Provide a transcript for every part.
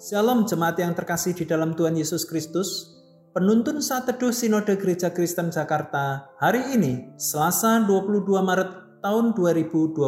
Shalom jemaat yang terkasih di dalam Tuhan Yesus Kristus. Penuntun saat teduh Sinode Gereja Kristen Jakarta hari ini, Selasa 22 Maret tahun 2022,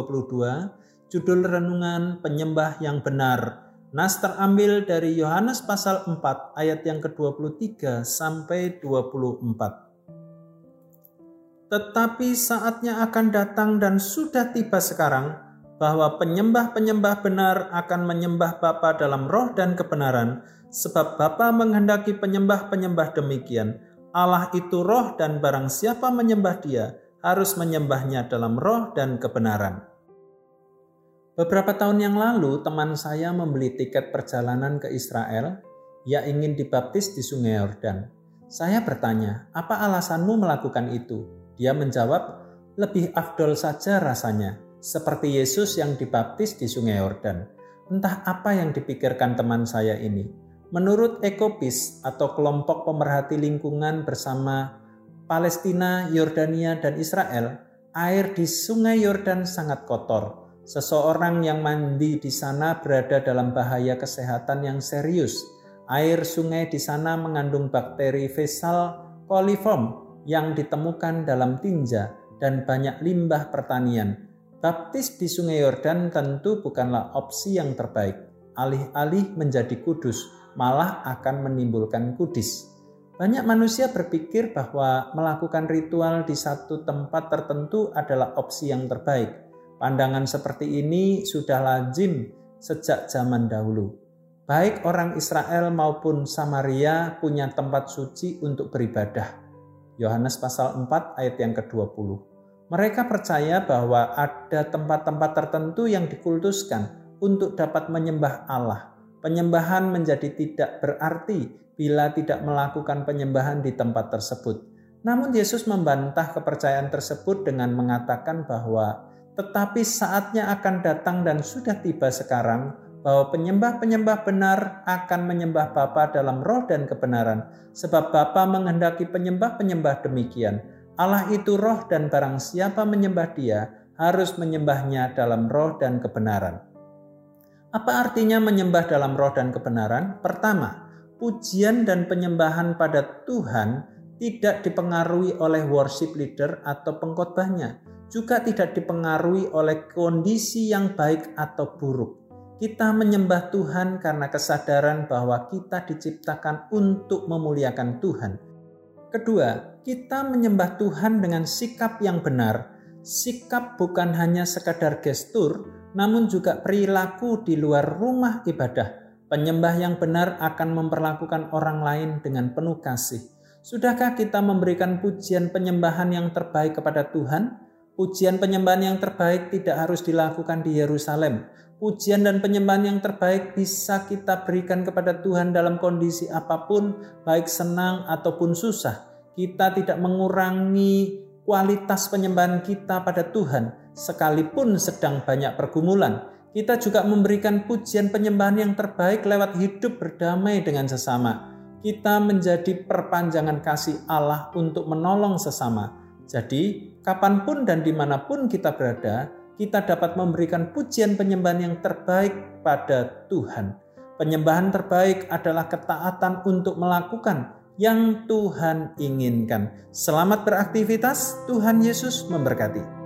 judul renungan penyembah yang benar. Nas terambil dari Yohanes pasal 4 ayat yang ke-23 sampai 24. Tetapi saatnya akan datang dan sudah tiba sekarang bahwa penyembah-penyembah benar akan menyembah Bapa dalam roh dan kebenaran, sebab Bapa menghendaki penyembah-penyembah demikian. Allah itu roh dan barang siapa menyembah dia harus menyembahnya dalam roh dan kebenaran. Beberapa tahun yang lalu, teman saya membeli tiket perjalanan ke Israel. Ia ingin dibaptis di Sungai Yordan. Saya bertanya, "Apa alasanmu melakukan itu?" Dia menjawab, "Lebih afdol saja rasanya, seperti Yesus yang dibaptis di Sungai Yordan." Entah apa yang dipikirkan teman saya ini. Menurut Ekopis atau kelompok pemerhati lingkungan bersama Palestina, Yordania, dan Israel, air di Sungai Yordan sangat kotor Seseorang yang mandi di sana berada dalam bahaya kesehatan yang serius. Air sungai di sana mengandung bakteri Vesal coliform yang ditemukan dalam tinja dan banyak limbah pertanian. Baptis di Sungai Yordan tentu bukanlah opsi yang terbaik. Alih-alih menjadi kudus, malah akan menimbulkan kudis. Banyak manusia berpikir bahwa melakukan ritual di satu tempat tertentu adalah opsi yang terbaik Pandangan seperti ini sudah lazim sejak zaman dahulu. Baik orang Israel maupun Samaria punya tempat suci untuk beribadah. Yohanes pasal 4 ayat yang ke-20. Mereka percaya bahwa ada tempat-tempat tertentu yang dikultuskan untuk dapat menyembah Allah. Penyembahan menjadi tidak berarti bila tidak melakukan penyembahan di tempat tersebut. Namun Yesus membantah kepercayaan tersebut dengan mengatakan bahwa tetapi saatnya akan datang dan sudah tiba sekarang bahwa penyembah-penyembah benar akan menyembah Bapa dalam roh dan kebenaran, sebab Bapa menghendaki penyembah-penyembah demikian. Allah itu roh dan barang siapa menyembah dia harus menyembahnya dalam roh dan kebenaran. Apa artinya menyembah dalam roh dan kebenaran? Pertama, pujian dan penyembahan pada Tuhan tidak dipengaruhi oleh worship leader atau pengkhotbahnya, juga tidak dipengaruhi oleh kondisi yang baik atau buruk. Kita menyembah Tuhan karena kesadaran bahwa kita diciptakan untuk memuliakan Tuhan. Kedua, kita menyembah Tuhan dengan sikap yang benar. Sikap bukan hanya sekadar gestur, namun juga perilaku di luar rumah ibadah. Penyembah yang benar akan memperlakukan orang lain dengan penuh kasih. Sudahkah kita memberikan pujian penyembahan yang terbaik kepada Tuhan? Pujian penyembahan yang terbaik tidak harus dilakukan di Yerusalem. Pujian dan penyembahan yang terbaik bisa kita berikan kepada Tuhan dalam kondisi apa pun, baik senang ataupun susah. Kita tidak mengurangi kualitas penyembahan kita pada Tuhan, sekalipun sedang banyak pergumulan. Kita juga memberikan pujian penyembahan yang terbaik lewat hidup berdamai dengan sesama. Kita menjadi perpanjangan kasih Allah untuk menolong sesama jadi, kapan pun dan di mana pun kita berada, kita dapat memberikan pujian penyembahan yang terbaik pada Tuhan. Penyembahan terbaik adalah ketaatan untuk melakukan yang Tuhan inginkan. Selamat beraktivitas, Tuhan Yesus memberkati.